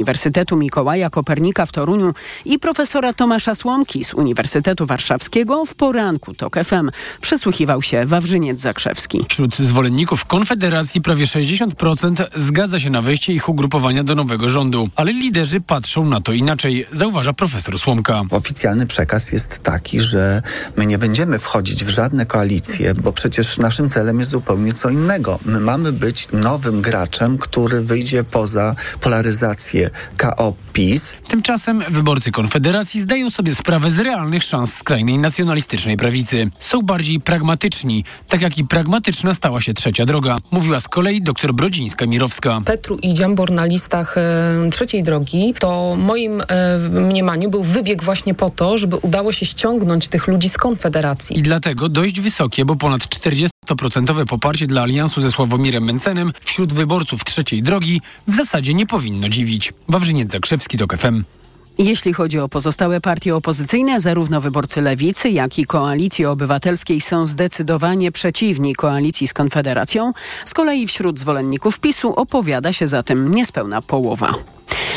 Uniwersytetu Mikołaja Kopernika w Toruniu i profesora Tomasza Słomki z Uniwersytetu Warszawskiego w poranku TOK FM przysłuchiwał się Wawrzyniec Zakrzewski. Wśród zwolenników Konfederacji prawie 60% zgadza się na wejście ich ugrupowania do nowego rządu, ale liderzy patrzą na to inaczej, zauważa profesor Słomka. Oficjalny przekaz jest taki, że my nie będziemy wchodzić w żadne koalicje, bo przecież naszym celem jest zupełnie co innego. My mamy być nowym graczem, który wyjdzie poza polaryzację KO PiS. Tymczasem wyborcy Konfederacji zdają sobie sprawę z realnych szans skrajnej nacjonalistycznej prawicy. Są bardziej pragmatyczni, tak jak i pragmatyczna stała się trzecia droga, mówiła z kolei dr Brodzińska-Mirowska. Petru i Dziambor na listach e, trzeciej drogi, to moim e, mniemaniu był wybieg właśnie po to, żeby udało się ściągnąć tych ludzi z Konfederacji. I dlatego dość wysokie, bo ponad 40% poparcie dla aliansu ze Sławomirem Mencenem wśród wyborców trzeciej drogi w zasadzie nie powinno dziwić. Wawrzyniec Zakrzewski, TOK FM. Jeśli chodzi o pozostałe partie opozycyjne, zarówno wyborcy Lewicy, jak i Koalicji Obywatelskiej są zdecydowanie przeciwni koalicji z Konfederacją. Z kolei wśród zwolenników PiSu opowiada się za tym niespełna połowa.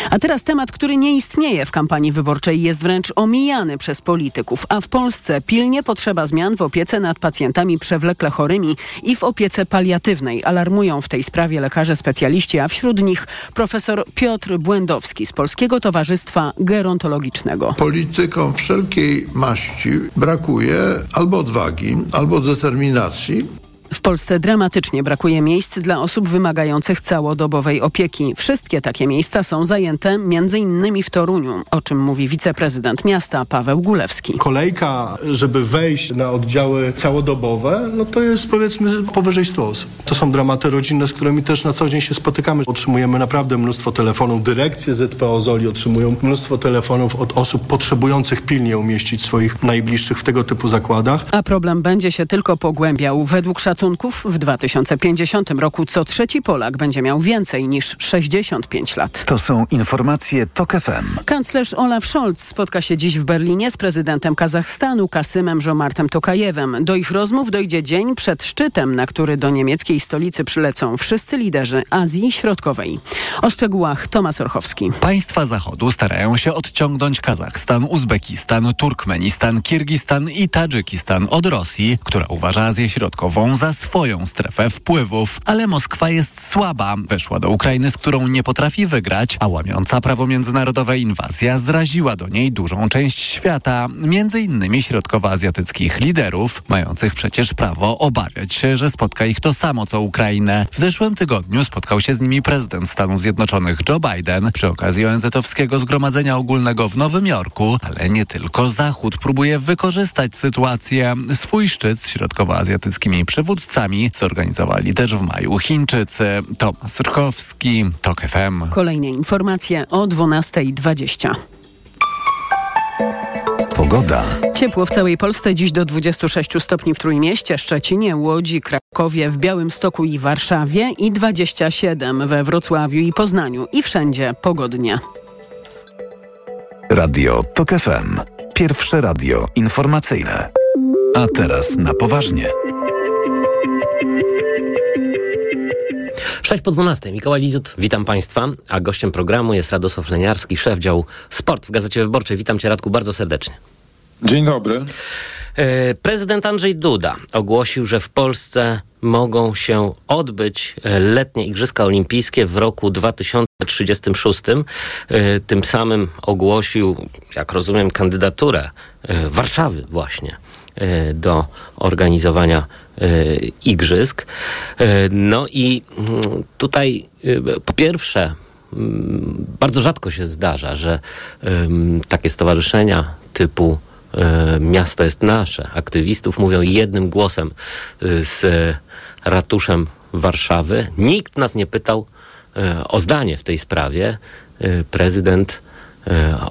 A teraz temat, który nie istnieje w kampanii wyborczej, jest wręcz omijany przez polityków, a w Polsce pilnie potrzeba zmian w opiece nad pacjentami przewlekle chorymi i w opiece paliatywnej. Alarmują w tej sprawie lekarze specjaliści, a wśród nich profesor Piotr Błędowski z Polskiego Towarzystwa Gerontologicznego. Politykom wszelkiej maści brakuje albo odwagi, albo determinacji, w Polsce dramatycznie brakuje miejsc dla osób wymagających całodobowej opieki. Wszystkie takie miejsca są zajęte m.in. w Toruniu, o czym mówi wiceprezydent miasta Paweł Gulewski. Kolejka, żeby wejść na oddziały całodobowe, no to jest powiedzmy powyżej 100 osób. To są dramaty rodzinne, z którymi też na co dzień się spotykamy. Otrzymujemy naprawdę mnóstwo telefonów. Dyrekcje ZPO Zoli otrzymują mnóstwo telefonów od osób potrzebujących pilnie umieścić swoich najbliższych w tego typu zakładach. A problem będzie się tylko pogłębiał. Według szacunków szacunków w 2050 roku co trzeci Polak będzie miał więcej niż 65 lat. To są informacje TOK FM. Kanclerz Olaf Scholz spotka się dziś w Berlinie z prezydentem Kazachstanu Kasymem Żomartem Tokajewem. Do ich rozmów dojdzie dzień przed szczytem, na który do niemieckiej stolicy przylecą wszyscy liderzy Azji Środkowej. O szczegółach Tomasz Orchowski. Państwa Zachodu starają się odciągnąć Kazachstan, Uzbekistan, Turkmenistan, Kirgistan i Tadżykistan od Rosji, która uważa Azję Środkową za swoją strefę wpływów, ale Moskwa jest słaba. Weszła do Ukrainy, z którą nie potrafi wygrać, a łamiąca prawo międzynarodowe inwazja zraziła do niej dużą część świata, między innymi środkowoazjatyckich liderów, mających przecież prawo obawiać się, że spotka ich to samo co Ukrainę. W zeszłym tygodniu spotkał się z nimi prezydent Stanów Zjednoczonych Joe Biden przy okazji ONZ-owskiego Zgromadzenia Ogólnego w Nowym Jorku, ale nie tylko Zachód próbuje wykorzystać sytuację. Swój szczyt z środkowoazjatyckimi przywódcami przywódcami zorganizowali też w maju Chińczycy. Tomasz Rchowski, TOK FM. Kolejne informacje o 12.20. Pogoda. Ciepło w całej Polsce dziś do 26 stopni w Trójmieście, Szczecinie, Łodzi, Krakowie, w Białymstoku i Warszawie i 27 we Wrocławiu i Poznaniu i wszędzie pogodnie. Radio TOK FM. Pierwsze radio informacyjne. A teraz na poważnie. 6 po 12. Mikołaj Lizut, witam Państwa, a gościem programu jest Radosław Leniarski, szef działu Sport w Gazecie Wyborczej. Witam Cię Radku bardzo serdecznie. Dzień dobry. E, prezydent Andrzej Duda ogłosił, że w Polsce mogą się odbyć e, letnie Igrzyska Olimpijskie w roku 2036. E, tym samym ogłosił, jak rozumiem, kandydaturę Warszawy właśnie do organizowania igrzysk. No i mm, tutaj po pierwsze mm, bardzo rzadko się zdarza, że takie stowarzyszenia typu Miasto jest nasze, aktywistów mówią jednym głosem z ratuszem Warszawy. Nikt nas nie pytał o zdanie w tej sprawie. Prezydent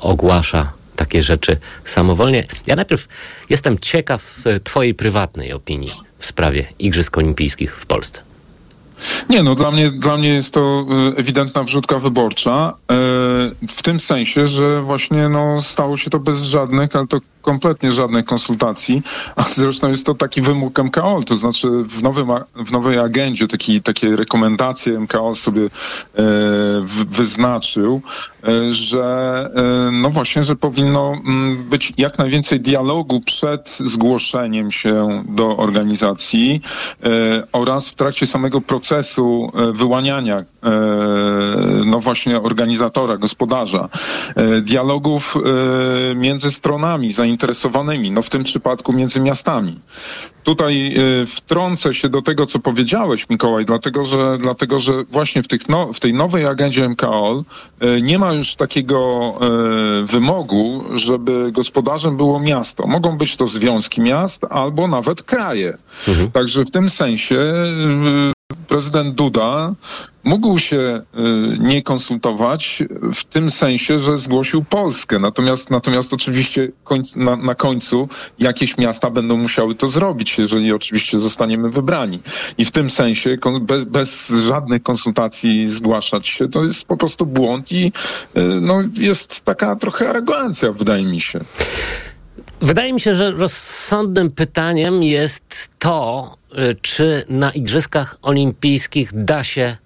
ogłasza takie rzeczy samowolnie. Ja najpierw jestem ciekaw Twojej prywatnej opinii w sprawie Igrzysk Olimpijskich w Polsce. Nie, no dla mnie, dla mnie jest to ewidentna wrzutka wyborcza. W tym sensie, że właśnie no, stało się to bez żadnych, ale to kompletnie żadnych konsultacji, a zresztą jest to taki wymóg MKOL, to znaczy w, nowym, w nowej agendzie taki, takie rekomendacje MKOL sobie e, wyznaczył, e, że e, no właśnie, że powinno mm, być jak najwięcej dialogu przed zgłoszeniem się do organizacji e, oraz w trakcie samego procesu e, wyłaniania e, no właśnie organizatora, gospodarza, dialogów między stronami zainteresowanymi, no w tym przypadku między miastami. Tutaj wtrącę się do tego, co powiedziałeś, Mikołaj, dlatego że, dlatego, że właśnie w, tych no, w tej nowej agendzie MKOL nie ma już takiego wymogu, żeby gospodarzem było miasto. Mogą być to związki miast albo nawet kraje. Mhm. Także w tym sensie prezydent Duda mógł się y, nie konsultować w tym sensie, że zgłosił Polskę. Natomiast, natomiast oczywiście na, na, końcu jakieś miasta będą musiały to zrobić, jeżeli oczywiście zostaniemy wybrani. I w tym sensie bez, bez żadnych konsultacji zgłaszać się, to jest po prostu błąd i y, no, jest taka trochę arogancja, wydaje mi się. Wydaje mi się, że rozsądnym pytaniem jest to, y, czy na Igrzyskach Olimpijskich da się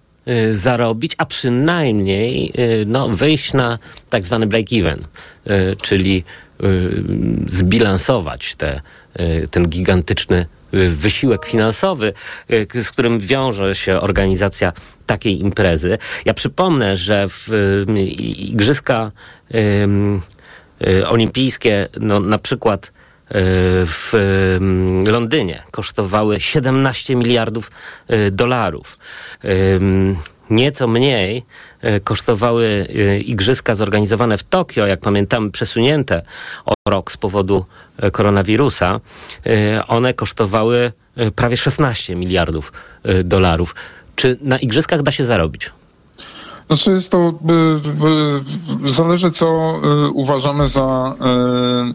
zarobić, a przynajmniej y, no, wyjść na tak zwany break-even, czyli zbilansować te, ten gigantyczny wysiłek finansowy, z którym wiąże się organizacja takiej imprezy. Ja przypomnę, że w Igrzyska Y, olimpijskie, no, na przykład y, w mm, Londynie kosztowały 17 miliardów y, dolarów. Nieco mniej kosztowały igrzyska zorganizowane w Tokio, jak pamiętamy, przesunięte o rok z powodu koronawirusa. One kosztowały prawie 16 miliardów dolarów. Czy na igrzyskach da się zarobić? Znaczy jest to, zależy co uważamy za,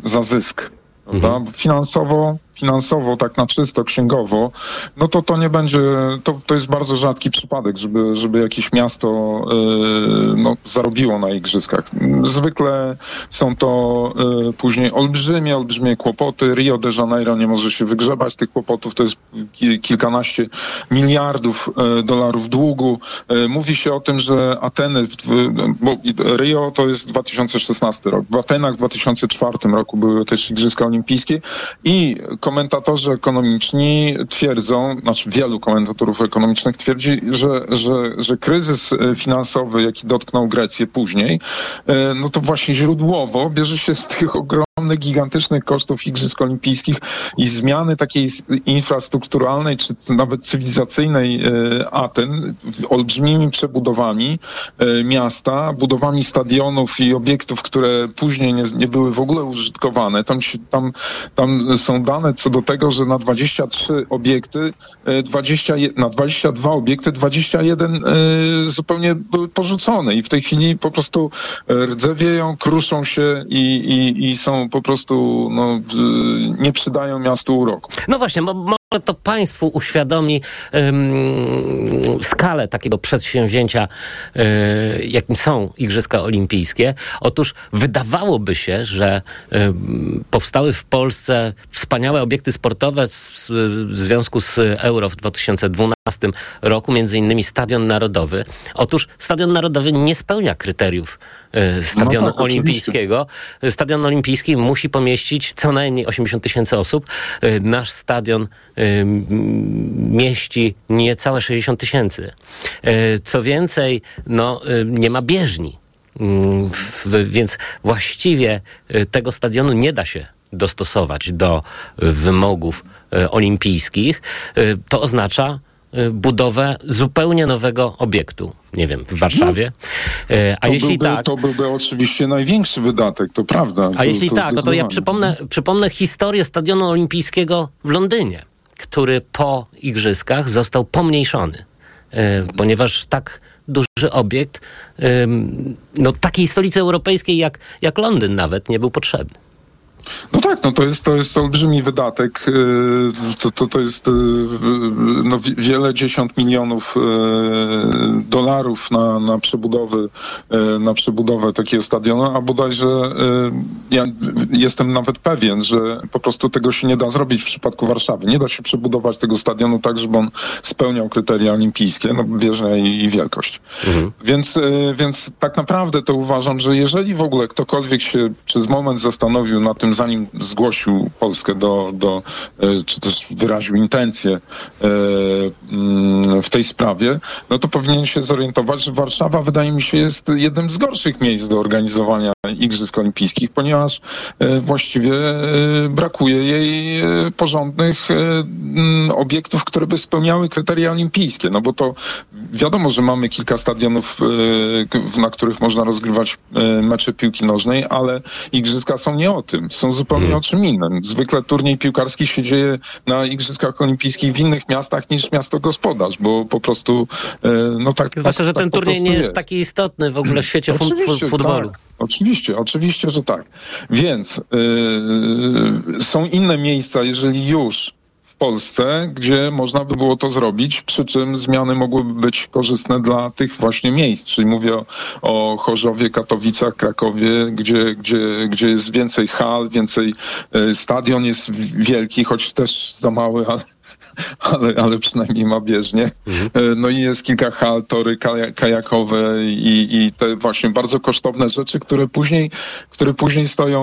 za zysk. Mhm. Finansowo finansowo, tak na czysto, księgowo, no to to nie będzie, to, to jest bardzo rzadki przypadek, żeby, żeby jakieś miasto yy, no, zarobiło na igrzyskach. Zwykle są to yy, później olbrzymie, olbrzymie kłopoty. Rio de Janeiro nie może się wygrzebać tych kłopotów, to jest kilkanaście miliardów yy, dolarów długu. Mówi się o tym, że Ateny, w, bo Rio to jest 2016 rok, w Atenach w 2004 roku były też Igrzyska Olimpijskie i komentatorzy ekonomiczni twierdzą, znaczy wielu komentatorów ekonomicznych twierdzi, że, że, że kryzys e, finansowy, jaki dotknął Grecję później, e, no to właśnie źródłowo bierze się z tych ogromnych, gigantycznych kosztów Igrzysk Olimpijskich i zmiany takiej infrastrukturalnej, czy nawet cywilizacyjnej e, Aten, olbrzymimi przebudowami miasta, budowami stadionów i obiektów, które później nie, nie były w ogóle użytkowane. Tam, tam, tam są dane co do tego, że na 23 obiekty, 20, e, na 22 obiekty 21 e, zupełnie były porzucone i w tej chwili po prostu e, rdzewieją, kruszą się i, i, i są po prostu, no, nie przydają miastu uroku. No właśnie, bo może to Państwu uświadomi um, skalę takiego przedsięwzięcia, um, jakim są Igrzyska Olimpijskie. Otóż wydawałoby się, że um, powstały w Polsce wspaniałe obiekty sportowe z, w związku z Euro w 2012 roku, między innymi Stadion Narodowy. Otóż Stadion Narodowy nie spełnia kryteriów e, Stadionu no tak, Olimpijskiego. Oczywiście. Stadion Olimpijski musi pomieścić co najmniej 80 tysięcy osób. E, nasz stadion mieści niecałe 60 tysięcy. Co więcej, no, nie ma bieżni. Mm, więc właściwie tego stadionu nie da się dostosować do wymogów olimpijskich. To oznacza, Y, budowę zupełnie nowego obiektu, nie wiem, w Warszawie. Y, a to jeśli byłby, tak. To byłby oczywiście największy wydatek, to prawda. A to, jeśli to tak, no to ja przypomnę, przypomnę historię Stadionu Olimpijskiego w Londynie, który po igrzyskach został pomniejszony, y, ponieważ tak duży obiekt, no takiej stolicy europejskiej jak, jak Londyn nawet nie był potrzebny. No tak, no to jest, to jest olbrzymi wydatek. To, to, to jest no, wiele dziesiąt milionów dolarów na, na przebudowy, na przebudowę takiego stadionu, a bodajże ja jestem nawet pewien, że po prostu tego się nie da zrobić w przypadku Warszawy. Nie da się przebudować tego stadionu tak, żeby on spełniał kryteria olimpijskie, no bieżnia i, i wielkość. Mhm. Więc, więc tak naprawdę to uważam, że jeżeli w ogóle ktokolwiek się przez moment zastanowił na tym, zanim zgłosił Polskę do, do e, czy też wyraził intencje e, mm, w tej sprawie, no to powinien się zorientować, że Warszawa wydaje mi się jest jednym z gorszych miejsc do organizowania Igrzysk Olimpijskich, ponieważ e, właściwie brakuje jej porządnych mm, obiektów, które by spełniały kryteria olimpijskie, no bo to wiadomo, że mamy kilka stadionów, na których można rozgrywać mecze piłki nożnej, ale igrzyska są nie o tym, są zupełnie hmm. o czym innym. Zwykle turniej piłkarski się dzieje na Igrzyskach Olimpijskich w innych miastach niż miasto gospodarz, bo po prostu e, no tak. Zwłaszcza, tak, że ten tak turniej nie jest, jest, taki istotny w ogóle w świecie futbolu. Tak, oczywiście, oczywiście, że tak. Więc yy, są inne miejsca, jeżeli już Polsce, gdzie można by było to zrobić, przy czym zmiany mogłyby być korzystne dla tych właśnie miejsc, czyli mówię o, Chorzowie, Katowicach, Krakowie, gdzie, gdzie, gdzie jest więcej hal, więcej y, stadion jest wielki, choć też za mały, ale ale, ale przynajmniej ma bieżnie. Mhm. E, no i jest kilka hal, tory kajakowe i, i te właśnie bardzo kosztowne rzeczy, które później, które później stoją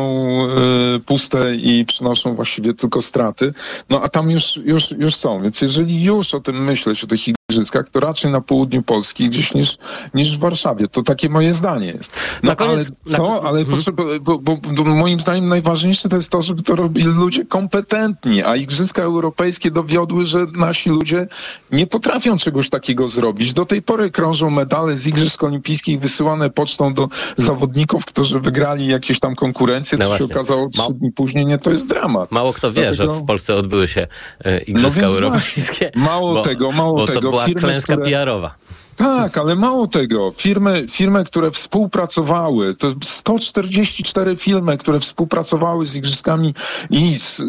y, puste i przynoszą właściwie tylko straty. No a tam już, już, już są. Więc jeżeli już o tym myśleć, o tych igrzyskach, to raczej na południu Polski gdzieś niż, niż w Warszawie. To takie moje zdanie jest. No, na koniec, ale co? Na... Ale to mhm. bo, bo, bo, moim zdaniem najważniejsze to jest to, żeby to robili ludzie kompetentni, a Igrzyska Europejskie dowiodły, że nasi ludzie nie potrafią czegoś takiego zrobić. Do tej pory krążą medale z Igrzysk Olimpijskich wysyłane pocztą do zawodników, którzy wygrali jakieś tam konkurencje, no co się okazało trzy dni później. Nie, to jest dramat. Mało kto wie, Dlatego... że w Polsce odbyły się e, Igrzyska no Europejskie. Mało bo, tego, mało tego była firmy, klęska które... PR-owa. Tak, ale mało tego. Firmy, firmy, które współpracowały, to 144 firmy, które współpracowały z Igrzyskami i z, y,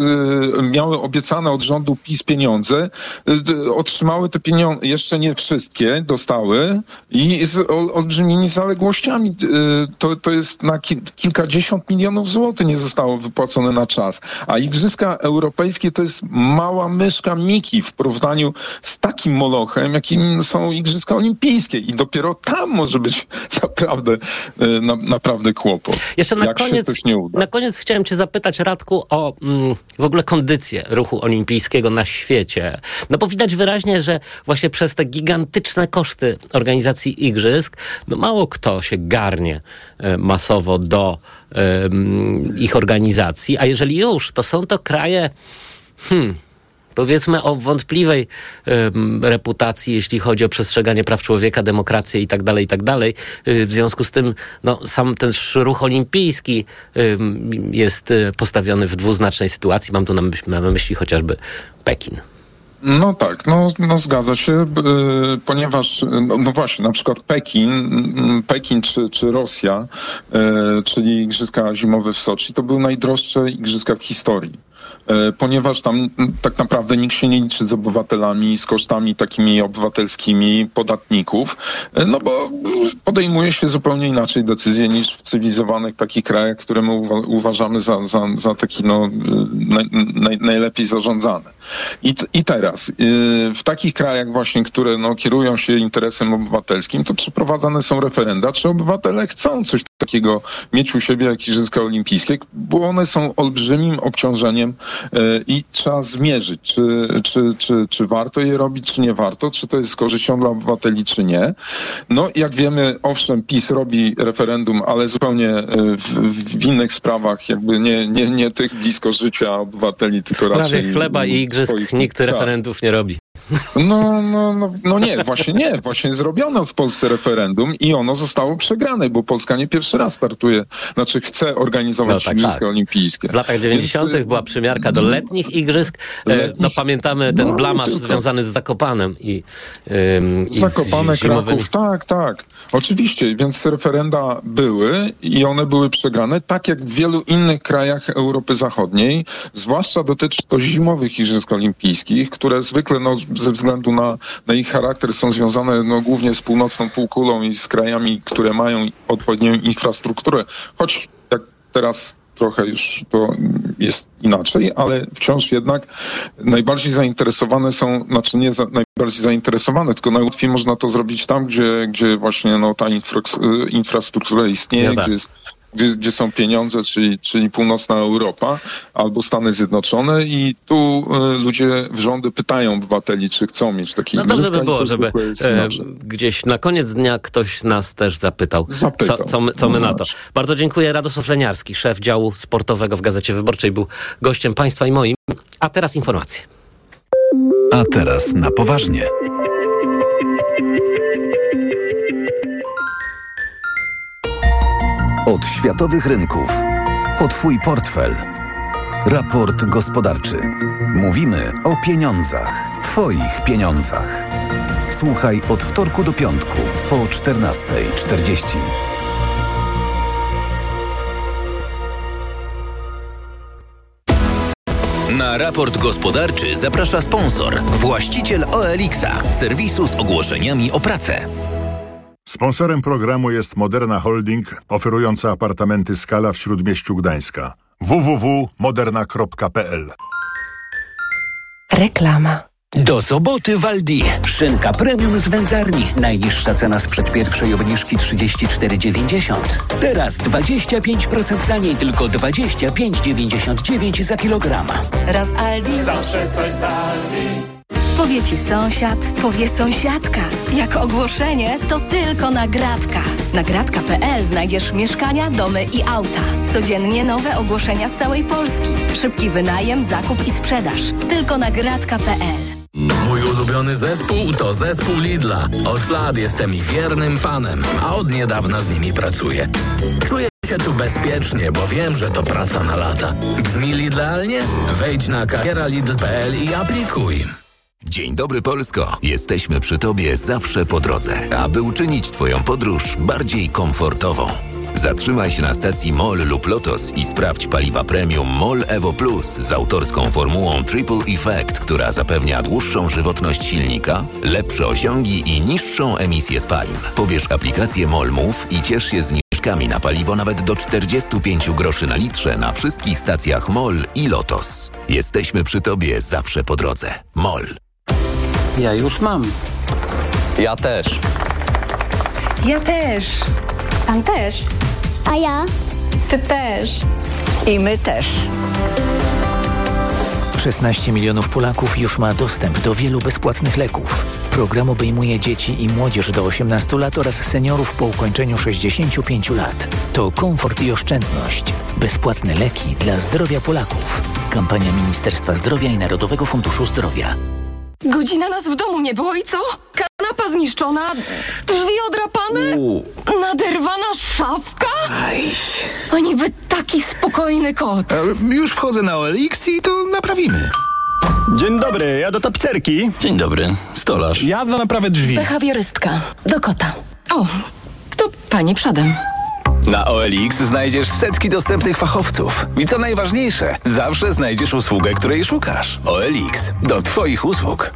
miały obiecane od rządu PiS pieniądze, y, otrzymały te pieniądze, jeszcze nie wszystkie dostały i z ol, olbrzymimi zaległościami. Y, to, to jest na ki, kilkadziesiąt milionów złotych nie zostało wypłacone na czas. A Igrzyska Europejskie to jest mała myszka Miki w porównaniu z takim molochem, jakim są Igrzyska Olimpijskie olimpijskie i dopiero tam może być naprawdę, e, na, naprawdę kłopot. Jeszcze na koniec, na koniec chciałem cię zapytać, Radku, o mm, w ogóle kondycję ruchu olimpijskiego na świecie. No bo widać wyraźnie, że właśnie przez te gigantyczne koszty organizacji igrzysk, no mało kto się garnie e, masowo do e, ich organizacji, a jeżeli już, to są to kraje hmm, powiedzmy o wątpliwej reputacji, jeśli chodzi o przestrzeganie praw człowieka, demokrację i tak dalej, i tak. Y, w związku z tym, no, sam ten ruch olimpijski jest y, postawiony w dwuznacznej sytuacji. Mam tu na myśli, na myśli chociażby Pekin. No tak, no, no zgadza się, yy, ponieważ, no, no, właśnie, na przykład Pekin, Pekin czy, czy Rosja, czyli Igrzyska Zimowe w Soczi, to były najdroższe igrzyska w historii. E, ponieważ tam tak naprawdę nikt się nie liczy z obywatelami, z kosztami takimi obywatelskimi podatników, e, no bo podejmuje się zupełnie inaczej decyzje niż w cywilizowanych takich krajach, które my uważamy za, za, za taki no, naj, naj, najlepiej zarządzane. I, I teraz, e, w takich krajach właśnie, które no, kierują się interesem obywatelskim, to przeprowadzane są referenda, czy obywatele chcą coś takiego mieć u siebie jak Igrzyska Olimpijskie, bo one są olbrzymim obciążeniem e, i trzeba zmierzyć, czy, czy, czy, czy warto je robić, czy nie warto, czy to jest z korzyścią dla obywateli, czy nie. No jak wiemy, owszem, PiS robi referendum, ale zupełnie e, w, w innych sprawach, jakby nie, nie, nie tych blisko życia obywateli, tylko w raczej... chleba i igrzysk swoich, nikt tak. referendów nie robi. No, no, no, no nie, właśnie nie. Właśnie zrobiono w Polsce referendum i ono zostało przegrane, bo Polska nie pierwszy raz startuje, znaczy chce organizować No tak, Igrzyska tak. Olimpijskie. W latach 90. Więc, y, była przymiarka do letnich igrzysk. E, Letnich- No pamiętamy ten No, blamaż tylko- związany z Zakopanem i, ym, i Zakopane z zimowym... Kraków, tak, tak. Oczywiście, więc referenda były i one były przegrane, tak jak w wielu innych krajach Europy Zachodniej. Zwłaszcza dotyczy to zimowych Igrzysk Olimpijskich, które zwykle no, ze względu na, na ich charakter są związane no, głównie z północną półkulą i z krajami, które mają odpowiednią infrastrukturę. Choć jak teraz trochę już to jest inaczej, ale wciąż jednak najbardziej zainteresowane są, znaczy nie za, najbardziej zainteresowane, tylko najłatwiej można to zrobić tam, gdzie, gdzie właśnie no, ta infra, infrastruktura istnieje, No tak. gdzie, jest, gdzie, gdzie są pieniądze, czyli, czyli północna Europa albo Stany Zjednoczone i tu y, ludzie w rządy pytają obywateli, czy chcą mieć takie No dobrze by było, żeby e, gdzieś na koniec dnia ktoś nas też zapytał, Zapytał. Co, co my, co my No na to. właśnie. Bardzo dziękuję. Radosław Leniarski, szef działu sportowego w Gazecie Wyborczej, był gościem państwa i moim. A teraz informacje. A teraz na poważnie. Od światowych rynków. O Twój portfel. Raport gospodarczy. Mówimy o pieniądzach. Twoich pieniądzach. Słuchaj od wtorku do piątku po 14.40. Na raport gospodarczy zaprasza sponsor, właściciel OLX-a, serwisu z ogłoszeniami o pracę. Sponsorem programu jest Moderna Holding, oferująca apartamenty Skala w Śródmieściu Gdańska. www.moderna.pl Reklama. Do soboty w Aldi. Szynka premium z wędzarni. Najniższa cena sprzed pierwszej obniżki 34,90. Teraz 25% taniej, tylko 25,99 za kilogram. Raz Aldi. Zawsze coś z Aldi. Powie ci sąsiad, powie sąsiadka. Jak ogłoszenie, to tylko nagradka. Nagradka.pl znajdziesz mieszkania, domy i auta. Codziennie nowe ogłoszenia z całej Polski. Szybki wynajem, zakup i sprzedaż. Tylko nagradka.pl. Mój ulubiony zespół to zespół Lidla. Od lat jestem ich wiernym fanem, a od niedawna z nimi pracuję. Czuję się tu bezpiecznie, bo wiem, że to praca na lata. Brzmi Lidlealnie? Wejdź na karieralidl.pl i aplikuj. Dzień dobry Polsko. Jesteśmy przy Tobie zawsze po drodze, aby uczynić Twoją podróż bardziej komfortową. Zatrzymaj się na stacji MOL lub LOTOS i sprawdź paliwa premium MOL Evo Plus z autorską formułą Triple Effect, która zapewnia dłuższą żywotność silnika, lepsze osiągi i niższą emisję spalin. Pobierz aplikację MOL Move i ciesz się zniżkami na paliwo nawet do 45 groszy na litrze na wszystkich stacjach MOL i LOTOS. Jesteśmy przy Tobie zawsze po drodze. MOL. Ja już mam. Ja też. Ja też. Pan też. A ja? Ty też. I my też. 16 milionów Polaków już ma dostęp do wielu bezpłatnych leków. Program obejmuje dzieci i młodzież do 18 lat oraz seniorów po ukończeniu 65 lat. To komfort i oszczędność. Bezpłatne leki dla zdrowia Polaków. Kampania Ministerstwa Zdrowia i Narodowego Funduszu Zdrowia. Godzina nas w domu nie było i co? Kanapa zniszczona, drzwi odrapane, naderwana szafka. A niby taki spokojny kot. Już wchodzę na OLX i to naprawimy. Dzień dobry, ja do tapicerki. Dzień dobry, stolarz. Ja do naprawy drzwi. Behawiorystka. Do kota. O, to pani przodem. Na OLX znajdziesz setki dostępnych fachowców. I co najważniejsze, zawsze znajdziesz usługę, której szukasz. OLX. Do Twoich usług.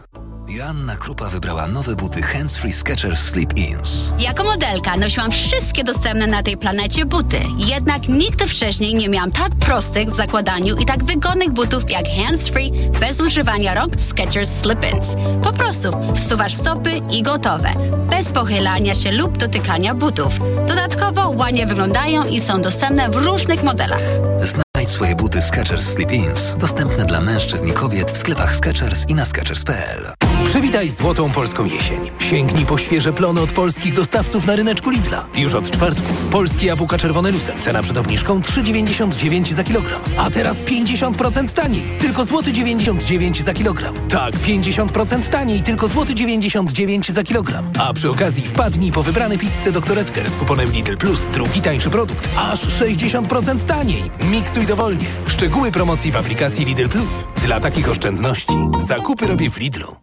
Joanna Krupa wybrała nowe buty Hands-Free Skechers Sleep Ins. Jako modelka nosiłam wszystkie dostępne na tej planecie buty. Jednak nigdy wcześniej nie miałam tak prostych w zakładaniu i tak wygodnych butów jak hands-free, bez używania rąk Skechers Slip-ins. Po prostu wsuwasz stopy i gotowe. Bez pochylania się lub dotykania butów. Dodatkowo ładnie wyglądają i są dostępne w różnych modelach. Znajdź swoje buty Skechers Sleep Ins. Dostępne dla mężczyzn i kobiet w sklepach Skechers i na Skechers.pl. Przywitaj złotą polską jesień. Sięgnij po świeże plony od polskich dostawców na ryneczku Lidla. Już od czwartku. Polskie jabłka czerwone lusem. Cena przed obniżką 3,99 za kilogram. A teraz 50% taniej. Tylko złoty 99 za kilogram. Tak, 50% taniej. Tylko złoty 99 za kilogram. A przy okazji wpadnij po wybrane Dr. Edgar z kuponem Lidl Plus. Drugi tańszy produkt. Aż 60% taniej. Miksuj dowolnie. Szczegóły promocji w aplikacji Lidl Plus. Dla takich oszczędności zakupy robię w Lidlu.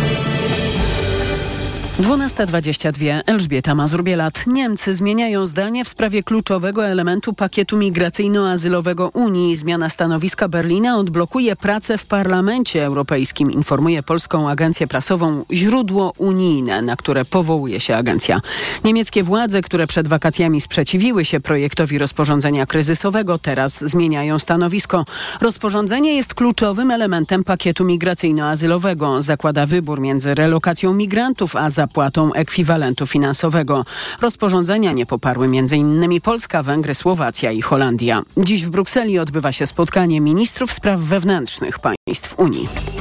12.22. Elżbieta Mazur-Bielat. Niemcy zmieniają zdanie w sprawie kluczowego elementu pakietu migracyjno-azylowego Unii. Zmiana stanowiska Berlina odblokuje pracę w Parlamencie Europejskim, informuje polską agencję prasową Źródło Unijne, na które powołuje się agencja. Niemieckie władze, które przed wakacjami sprzeciwiły się projektowi rozporządzenia kryzysowego, teraz zmieniają stanowisko. Rozporządzenie jest kluczowym elementem pakietu migracyjno-azylowego. Zakłada wybór między relokacją migrantów a zapłatą ekwiwalentu finansowego. Rozporządzenia nie poparły m.in. Polska, Węgry, Słowacja i Holandia. Dziś w Brukseli odbywa się spotkanie ministrów spraw wewnętrznych państw Unii.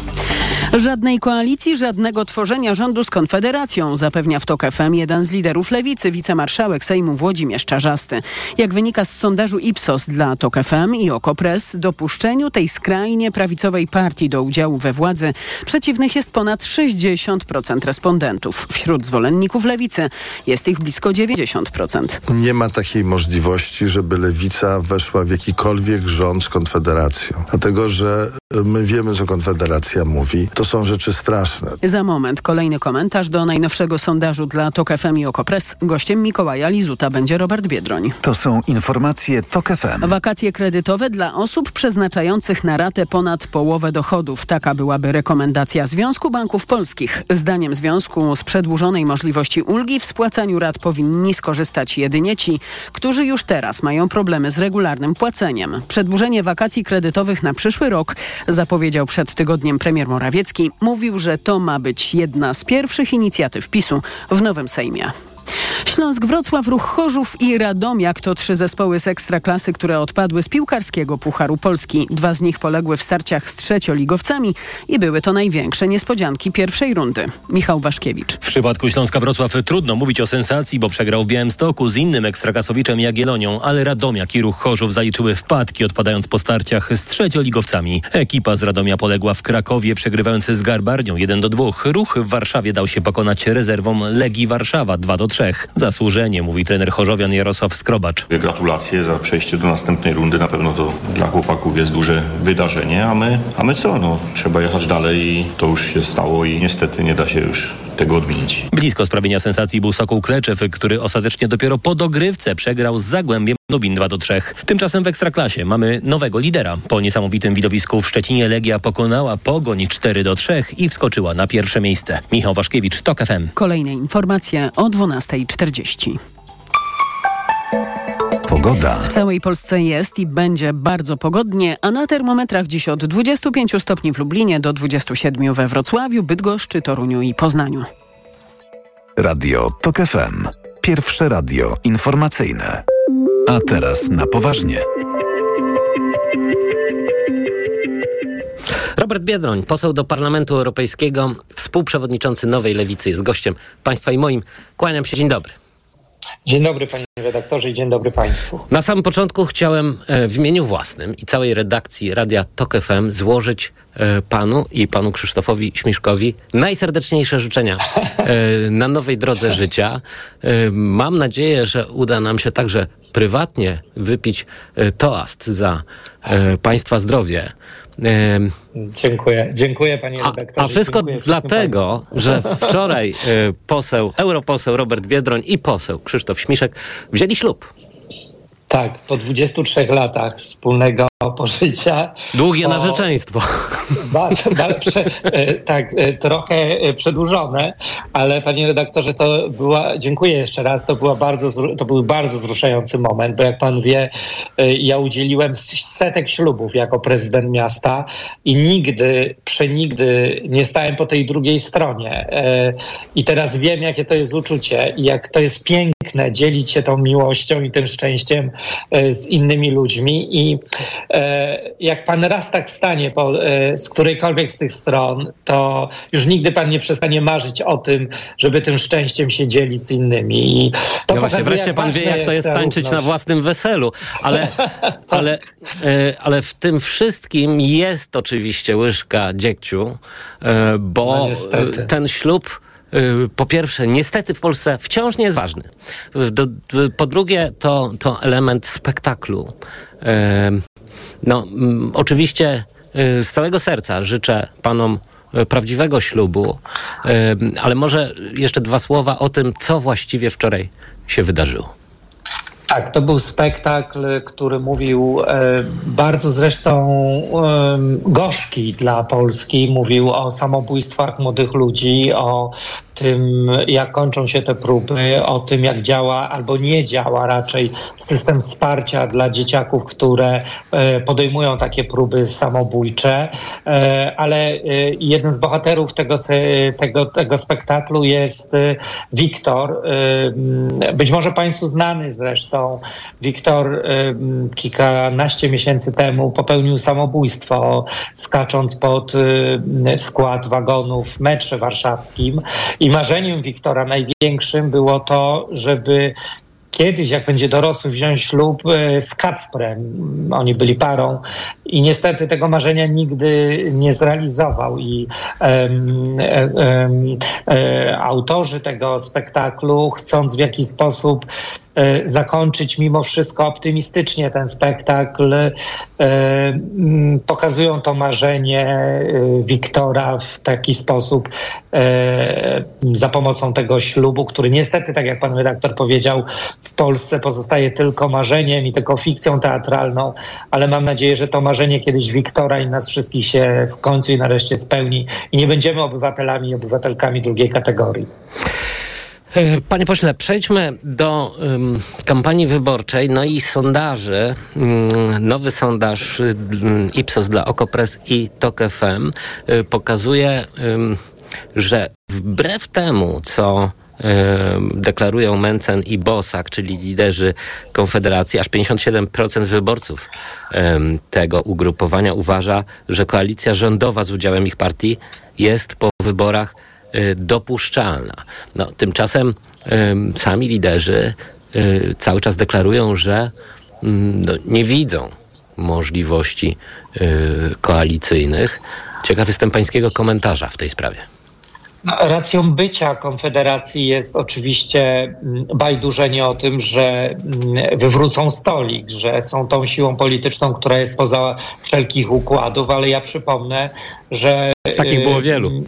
Żadnej koalicji, żadnego tworzenia rządu z Konfederacją, zapewnia w TOK FM jeden z liderów lewicy, wicemarszałek Sejmu Włodzimierz Czarzasty. Jak wynika z sondażu Ipsos dla TOK FM i Okopres, dopuszczeniu tej skrajnie prawicowej partii do udziału we władzy przeciwnych jest ponad 60% respondentów. Wśród zwolenników lewicy jest ich blisko 90%. Nie ma takiej możliwości, żeby lewica weszła w jakikolwiek rząd z Konfederacją. Dlatego, że my wiemy, co Konfederacja mówi. To są rzeczy straszne. Za moment kolejny komentarz do najnowszego sondażu dla TOK FM i Okopres. Gościem Mikołaja Lizuta będzie Robert Biedroń. To są informacje TOK FM. Wakacje kredytowe dla osób przeznaczających na ratę ponad połowę dochodów. Taka byłaby rekomendacja Związku Banków Polskich. Zdaniem związku z przedłużonej możliwości ulgi w spłacaniu rat powinni skorzystać jedynie ci, którzy już teraz mają problemy z regularnym płaceniem. Przedłużenie wakacji kredytowych na przyszły rok zapowiedział przed tygodniem premier Morawiecki. Mówił, że to ma być jedna z pierwszych inicjatyw PiSu w nowym Sejmie. Śląsk, Wrocław, Ruch Chorzów i Radomiak to trzy zespoły z ekstraklasy, które odpadły z piłkarskiego Pucharu Polski. Dwa z nich poległy w starciach z trzecioligowcami i były to największe niespodzianki pierwszej rundy. Michał Waszkiewicz. W przypadku Śląska Wrocław trudno mówić o sensacji, bo przegrał w Białymstoku z innym ekstrakasowiczem Jagielonią, ale Radomiak i Ruch Chorzów zaliczyły wpadki, odpadając po starciach z trzecioligowcami. Ekipa z Radomia poległa w Krakowie, przegrywając z Garbarnią 1 do 2. Ruch w Warszawie dał się pokonać rezerwom Legii Warszawa 2 do 3. Zasłużenie, mówi trener Chorzowian Jarosław Skrobacz. Gratulacje za przejście do następnej rundy. Na pewno to dla chłopaków jest duże wydarzenie, a my, a my co? No, trzeba jechać dalej i to już się stało i niestety nie da się już tego odmienić. Blisko sprawienia sensacji był Sokół Kleczew, który ostatecznie dopiero po dogrywce przegrał z Zagłębiem Lubin 2 do 3. Tymczasem w Ekstraklasie mamy nowego lidera. Po niesamowitym widowisku w Szczecinie Legia pokonała Pogoń 4 do 3 i wskoczyła na pierwsze miejsce. Michał Waszkiewicz, TOK FM. Kolejne informacje o 12.40. Pogoda. W całej Polsce jest i będzie bardzo pogodnie, a na termometrach dziś od 25 stopni w Lublinie do 27 we Wrocławiu, Bydgoszczy, Toruniu i Poznaniu. Radio TOK FM. Pierwsze radio informacyjne. A teraz na poważnie. Robert Biedroń, poseł do Parlamentu Europejskiego, współprzewodniczący Nowej Lewicy, jest gościem państwa i moim. Kłaniam się, dzień dobry. Dzień dobry panie redaktorze i dzień dobry państwu. Na samym początku chciałem e, w imieniu własnym i całej redakcji Radia TOK FM złożyć e, panu i panu Krzysztofowi Śmiszkowi najserdeczniejsze życzenia e, na nowej drodze życia. Mam nadzieję, że uda nam się także prywatnie wypić toast za państwa zdrowie. Dziękuję, dziękuję panie redaktorze. A, a wszystko dlatego, że wczoraj poseł, europoseł Robert Biedroń i poseł Krzysztof Śmiszek wzięli ślub. Tak, po 23 latach wspólnego pożycia. Długie o, narzeczeństwo. Bardzo, prze, tak, trochę przedłużone, ale panie redaktorze, to była, dziękuję jeszcze raz, to, była bardzo, to był bardzo wzruszający moment, bo jak pan wie, ja udzieliłem setek ślubów jako prezydent miasta i nigdy, przenigdy nie stałem po tej drugiej stronie. I teraz wiem, jakie to jest uczucie i jak to jest piękne, piękne dzielić się tą miłością i tym szczęściem e, z innymi ludźmi. I e, jak pan raz tak stanie po, e, z którejkolwiek z tych stron, to już nigdy pan nie przestanie marzyć o tym, żeby tym szczęściem się dzielić z innymi. I to no właśnie, wreszcie pan wie, jak to jest tańczyć na własnym weselu, ale, ale, ale w tym wszystkim jest oczywiście łyżka dziegciu, bo No, ten ślub po pierwsze, niestety w Polsce wciąż nie jest ważny. Do, po drugie, to, to element spektaklu. No, mm, oczywiście y, z całego serca życzę panom y, prawdziwego ślubu, y, ale może jeszcze dwa słowa o tym, co właściwie wczoraj się wydarzyło. Tak, to był spektakl, który mówił e, bardzo zresztą gorzki dla Polski. Mówił o samobójstwach młodych ludzi, o tym, jak kończą się te próby, o tym, jak działa albo nie działa raczej system wsparcia dla dzieciaków, które e, podejmują takie próby samobójcze. E, ale jednym z bohaterów tego, tego, tego spektaklu jest Wiktor. Być może Państwu znany zresztą. Wiktor e, m, kilkanaście miesięcy temu popełnił samobójstwo, skacząc pod skład wagonów w metrze warszawskim. I marzeniem Wiktora największym było to, żeby kiedyś, jak będzie dorosły, wziąć ślub e, z Kacprem. Oni byli parą i niestety tego marzenia nigdy nie zrealizował. I e, em, e, autorzy tego spektaklu, chcąc w jakiś sposób zakończyć mimo wszystko optymistycznie ten spektakl, e, pokazują to marzenie e, Wiktora w taki sposób e, za pomocą tego ślubu, który niestety, tak jak pan redaktor powiedział, w Polsce pozostaje tylko marzeniem i tylko fikcją teatralną, ale mam nadzieję, że to marzenie kiedyś Wiktora i nas wszystkich się w końcu i nareszcie spełni i nie będziemy obywatelami i obywatelkami drugiej kategorii. E, Panie pośle, przejdźmy do ym, kampanii wyborczej, no i sondaży. Ym, nowy sondaż ym, Ipsos dla Okopres i TOK FM y, pokazuje, że wbrew temu, co deklarują Mencen i Bosak, czyli liderzy Konfederacji, aż 57% wyborców tego ugrupowania uważa, że koalicja rządowa z udziałem ich partii jest po wyborach dopuszczalna. No, tymczasem ym, sami liderzy y, cały czas deklarują, że mm, no, nie widzą możliwości y, koalicyjnych. Ciekaw jestem pańskiego komentarza w tej sprawie. No, racją bycia Konfederacji jest oczywiście mm, bajdurzenie o tym, że mm, wywrócą stolik, że są tą siłą polityczną, która jest poza wszelkich układów, ale ja przypomnę, że. Takich było y, wielu.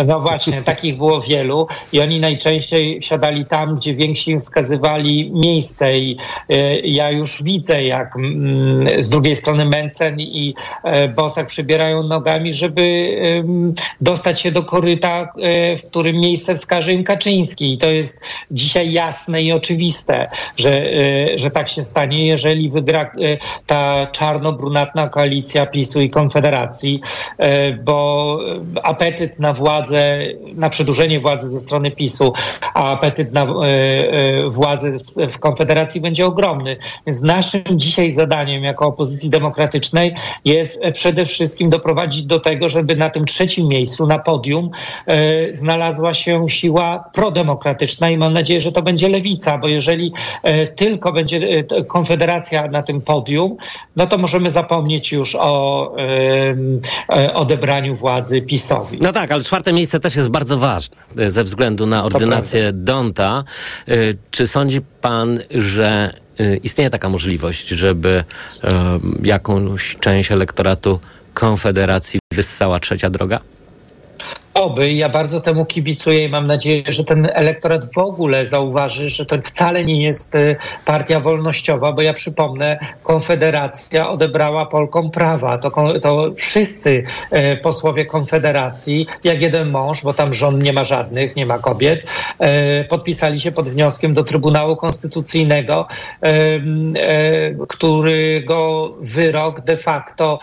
No właśnie, takich było wielu i oni najczęściej wsiadali tam, gdzie więksi wskazywali miejsce i y, ja już widzę, jak mm, z drugiej strony Mencen i e, Bosak przybierają nogami, żeby dostać się do koryta, e, w którym miejsce wskaże im Kaczyński. I to jest dzisiaj jasne i oczywiste, że, że tak się stanie, jeżeli wygra ta czarno-brunatna koalicja PiSu i Konfederacji, bo apetyt na władzę, na przedłużenie władzy ze strony PiSu, a apetyt na e, e, władzę w- Konfederacji będzie ogromny. Więc naszym dzisiaj zadaniem jako opozycji demokratycznej jest przede wszystkim doprowadzić do tego, żeby na tym trzecim miejscu, na podium, e, znalazła się siła prodemokratyczna i mam nadzieję, że to będzie lewica, bo jeżeli tylko będzie Konfederacja na tym podium, no to możemy zapomnieć już o odebraniu władzy PiSowi. No tak, ale czwarte miejsce też jest bardzo ważne e, ze względu na ordynację Donta. E, Czy sądzi pan, że e, istnieje taka możliwość, żeby jakąś część elektoratu Konfederacji wyssała trzecia droga? Oby, ja bardzo temu kibicuję i mam nadzieję, że ten elektorat w ogóle zauważy, że to wcale nie jest y, partia wolnościowa, bo ja przypomnę, Konfederacja odebrała Polkom prawa. To, to wszyscy y, posłowie Konfederacji, jak jeden mąż, bo tam żon nie ma żadnych, nie ma kobiet, y, podpisali się pod wnioskiem do Trybunału Konstytucyjnego, którego wyrok de facto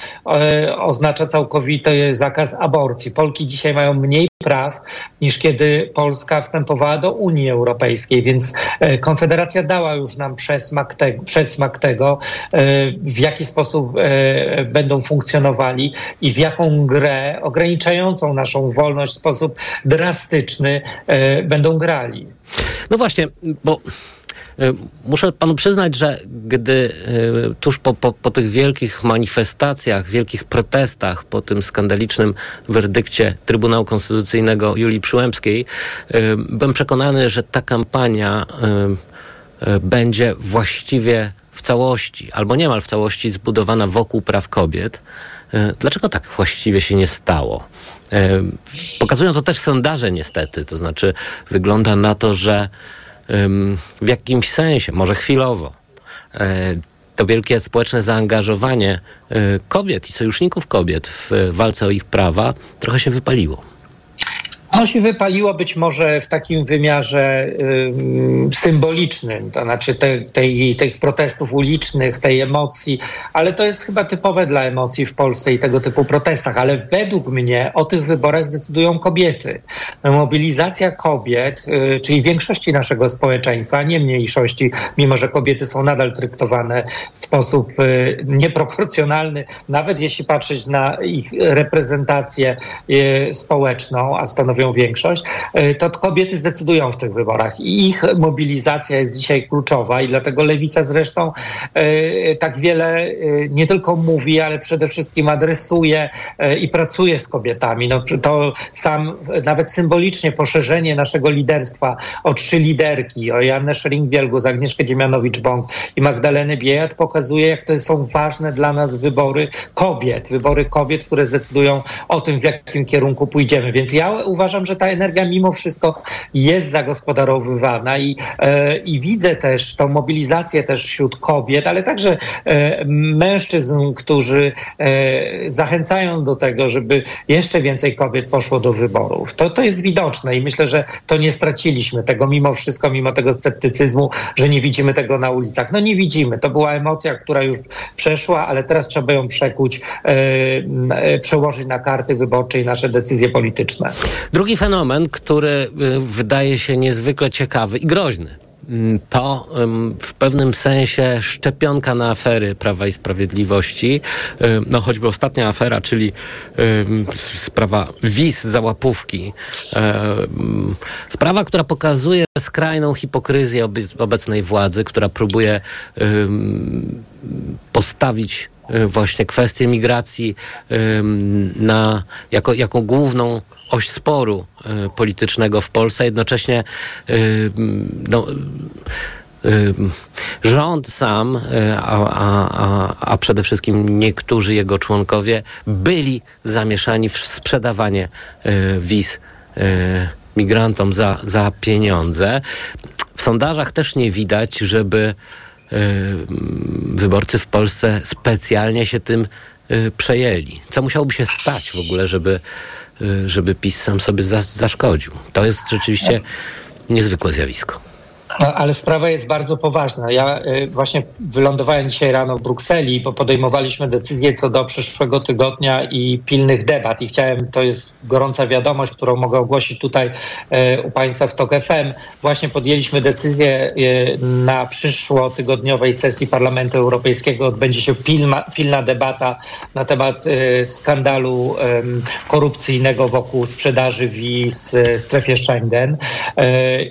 oznacza całkowity zakaz aborcji. Polki dzisiaj mają mniej praw niż kiedy Polska wstępowała do Unii Europejskiej, więc e, Konfederacja dała już nam przesmak, te, przesmak tego, e, w jaki sposób e, będą funkcjonowali i w jaką grę ograniczającą naszą wolność w sposób drastyczny będą grali. No właśnie, bo muszę panu przyznać, że gdy e, tuż po, po, po tych wielkich manifestacjach, wielkich protestach, po tym skandalicznym werdykcie Trybunału Konstytucyjnego Julii Przyłębskiej, e, byłem przekonany, że ta kampania będzie właściwie w całości, albo niemal w całości zbudowana wokół praw kobiet. Dlaczego tak właściwie się nie stało? Pokazują to też sondaże niestety, to znaczy wygląda na to, że w jakimś sensie, może chwilowo, e, to wielkie społeczne zaangażowanie e, kobiet i sojuszników kobiet w walce o ich prawa trochę się wypaliło. Ono się wypaliło być może w takim wymiarze symbolicznym, to znaczy te, tej, tych protestów ulicznych, tej emocji, ale to jest chyba typowe dla emocji w Polsce i tego typu protestach. Ale według mnie o tych wyborach zdecydują kobiety. Mobilizacja kobiet, y, czyli większości naszego społeczeństwa, nie mniejszości, mimo że kobiety są nadal traktowane w sposób y, nieproporcjonalny, nawet jeśli patrzeć na ich reprezentację y, społeczną, a stanowią stanowią większość, e, to kobiety zdecydują w tych wyborach i ich mobilizacja jest dzisiaj kluczowa i dlatego lewica zresztą e, tak wiele e, nie tylko mówi, ale przede wszystkim adresuje i pracuje z kobietami. No, to sam nawet symbolicznie poszerzenie naszego liderstwa o trzy liderki, o Janę Szering-Bielgus, Agnieszkę Dziemianowicz-Bąk i Magdalenę Biejat pokazuje, jak to są ważne dla nas wybory kobiet, wybory kobiet, które zdecydują o tym, w jakim kierunku pójdziemy. Więc ja uważam, uważam, że ta energia mimo wszystko jest zagospodarowywana i, e, i widzę też tą mobilizację też wśród kobiet, ale także e, mężczyzn, którzy e, zachęcają do tego, żeby jeszcze więcej kobiet poszło do wyborów. To, to jest widoczne i myślę, że to nie straciliśmy tego mimo wszystko, mimo tego sceptycyzmu, że nie widzimy tego na ulicach. No nie widzimy. To była emocja, która już przeszła, ale teraz trzeba ją przekuć, przełożyć na karty wyborcze i nasze decyzje polityczne. Drugi fenomen, który y, wydaje się niezwykle ciekawy i groźny, mm, to w pewnym sensie szczepionka na afery Prawa i Sprawiedliwości. No choćby ostatnia afera, czyli sprawa wiz za łapówki. Sprawa, która pokazuje skrajną hipokryzję obecnej władzy, która próbuje postawić y, właśnie kwestię migracji na, jako, jako główną oś sporu y, politycznego w Polsce, jednocześnie y, no, y, rząd sam, a, a, a przede wszystkim niektórzy jego członkowie byli zamieszani w sprzedawanie wiz migrantom za, za pieniądze. W sondażach też nie widać, żeby wyborcy w Polsce specjalnie się tym przejęli. Co musiałoby się stać w ogóle, żeby żeby PiS sam sobie zaszkodził. To jest rzeczywiście niezwykłe zjawisko. Ale sprawa jest bardzo poważna. Ja y, właśnie wylądowałem dzisiaj rano w Brukseli, bo podejmowaliśmy decyzję co do przyszłego tygodnia i pilnych debat. I chciałem, to jest gorąca wiadomość, którą mogę ogłosić tutaj y, u Państwa w TOK FM. Właśnie podjęliśmy decyzję y, na przyszłotygodniowej sesji Parlamentu Europejskiego odbędzie się pilna, pilna debata na temat skandalu korupcyjnego wokół sprzedaży wiz w strefie Schengen.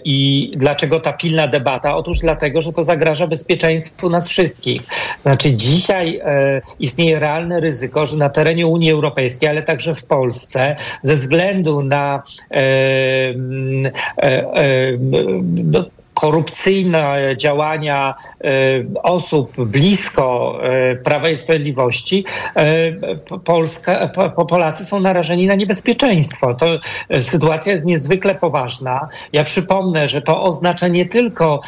I dlaczego ta pilna pilna debata? Otóż dlatego, że to zagraża bezpieczeństwu nas wszystkich. Znaczy dzisiaj e, istnieje realne ryzyko, że na terenie Unii Europejskiej, ale także w Polsce, ze względu na e, e, e no, korupcyjne działania e, osób blisko e, Prawa i Sprawiedliwości, e, Polska, Polacy są narażeni na niebezpieczeństwo. To sytuacja jest niezwykle poważna. Ja przypomnę, że to oznacza nie tylko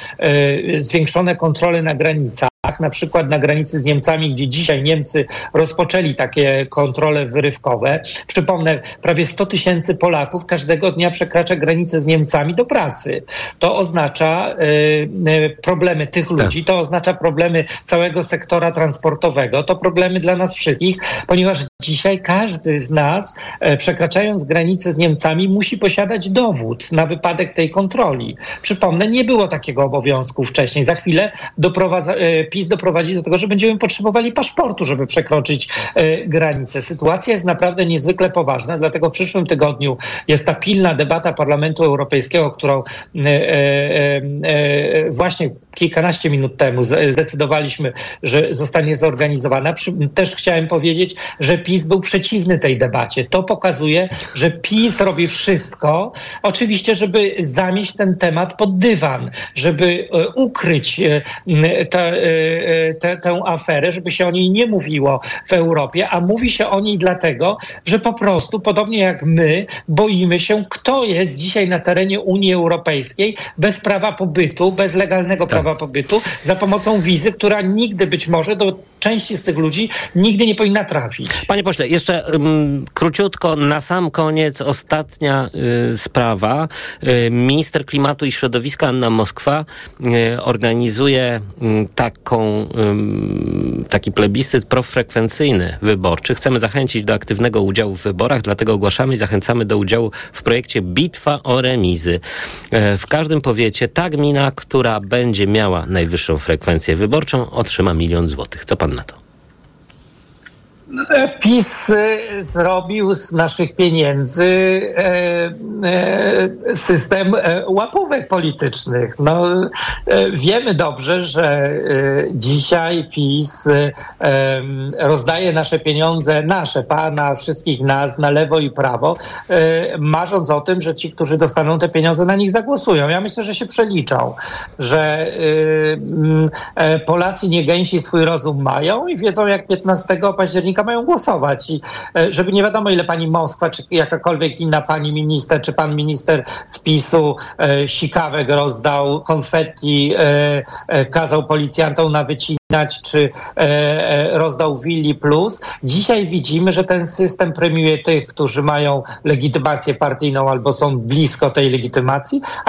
zwiększone kontrole na granicach, na przykład na granicy z Niemcami, gdzie dzisiaj Niemcy rozpoczęli takie kontrole wyrywkowe. Przypomnę, prawie 100 tysięcy Polaków każdego dnia przekracza granicę z Niemcami do pracy. To oznacza y, y, problemy tych tak. ludzi, to oznacza problemy całego sektora transportowego, to problemy dla nas wszystkich, ponieważ Dzisiaj każdy z nas, e, przekraczając granicę z Niemcami, musi posiadać dowód na wypadek tej kontroli. Przypomnę, nie było takiego obowiązku wcześniej. Za chwilę doprowadza, e, PiS doprowadzi do tego, że będziemy potrzebowali paszportu, żeby przekroczyć e, granicę. Sytuacja jest naprawdę niezwykle poważna, dlatego w przyszłym tygodniu jest ta pilna debata Parlamentu Europejskiego, którą właśnie kilkanaście minut temu zdecydowaliśmy, że zostanie zorganizowana. Też chciałem powiedzieć, że PiS był przeciwny tej debacie. To pokazuje, że PiS robi wszystko, oczywiście, żeby zamieść ten temat pod dywan, żeby e, ukryć e, tę, tę, aferę, żeby się o niej nie mówiło w Europie, a mówi się o niej dlatego, że po prostu, podobnie jak my, boimy się, kto jest dzisiaj na terenie Unii Europejskiej bez prawa pobytu, bez legalnego tak. Prawa pobytu, za pomocą wizy, która nigdy być może do części z tych ludzi nigdy nie powinna trafić. Panie pośle, jeszcze um, króciutko, na sam koniec ostatnia y, sprawa. Y, minister klimatu i środowiska Anna Moskwa y, organizuje y, taką, taki plebiscyt profrekwencyjny wyborczy. Chcemy zachęcić do aktywnego udziału w wyborach, dlatego ogłaszamy i zachęcamy do udziału w projekcie Bitwa o remizy. Y, w każdym powiecie ta gmina, która będzie miała najwyższą frekwencję wyborczą, otrzyma milion złotych. Co pan na to? PiS zrobił z naszych pieniędzy e, e, system e, łapówek politycznych. No, wiemy dobrze, że dzisiaj PiS rozdaje nasze pieniądze, nasze, pana, wszystkich nas na lewo i prawo, marząc o tym, że ci, którzy dostaną te pieniądze, na nich zagłosują. Ja myślę, że się przeliczą, że Polacy nie gęsi swój rozum mają i wiedzą, jak 15 października mają głosować. I e, żeby nie wiadomo, ile pani Moskwa, czy jakakolwiek inna pani minister, czy pan minister z PiSu e, sikawek rozdał, konfetti e, e, kazał policjantom na wycinać, czy e, e, rozdał Willi Plus. Dzisiaj widzimy, że ten system premiuje tych, którzy mają legitymację partyjną albo są blisko tej legitymacji, a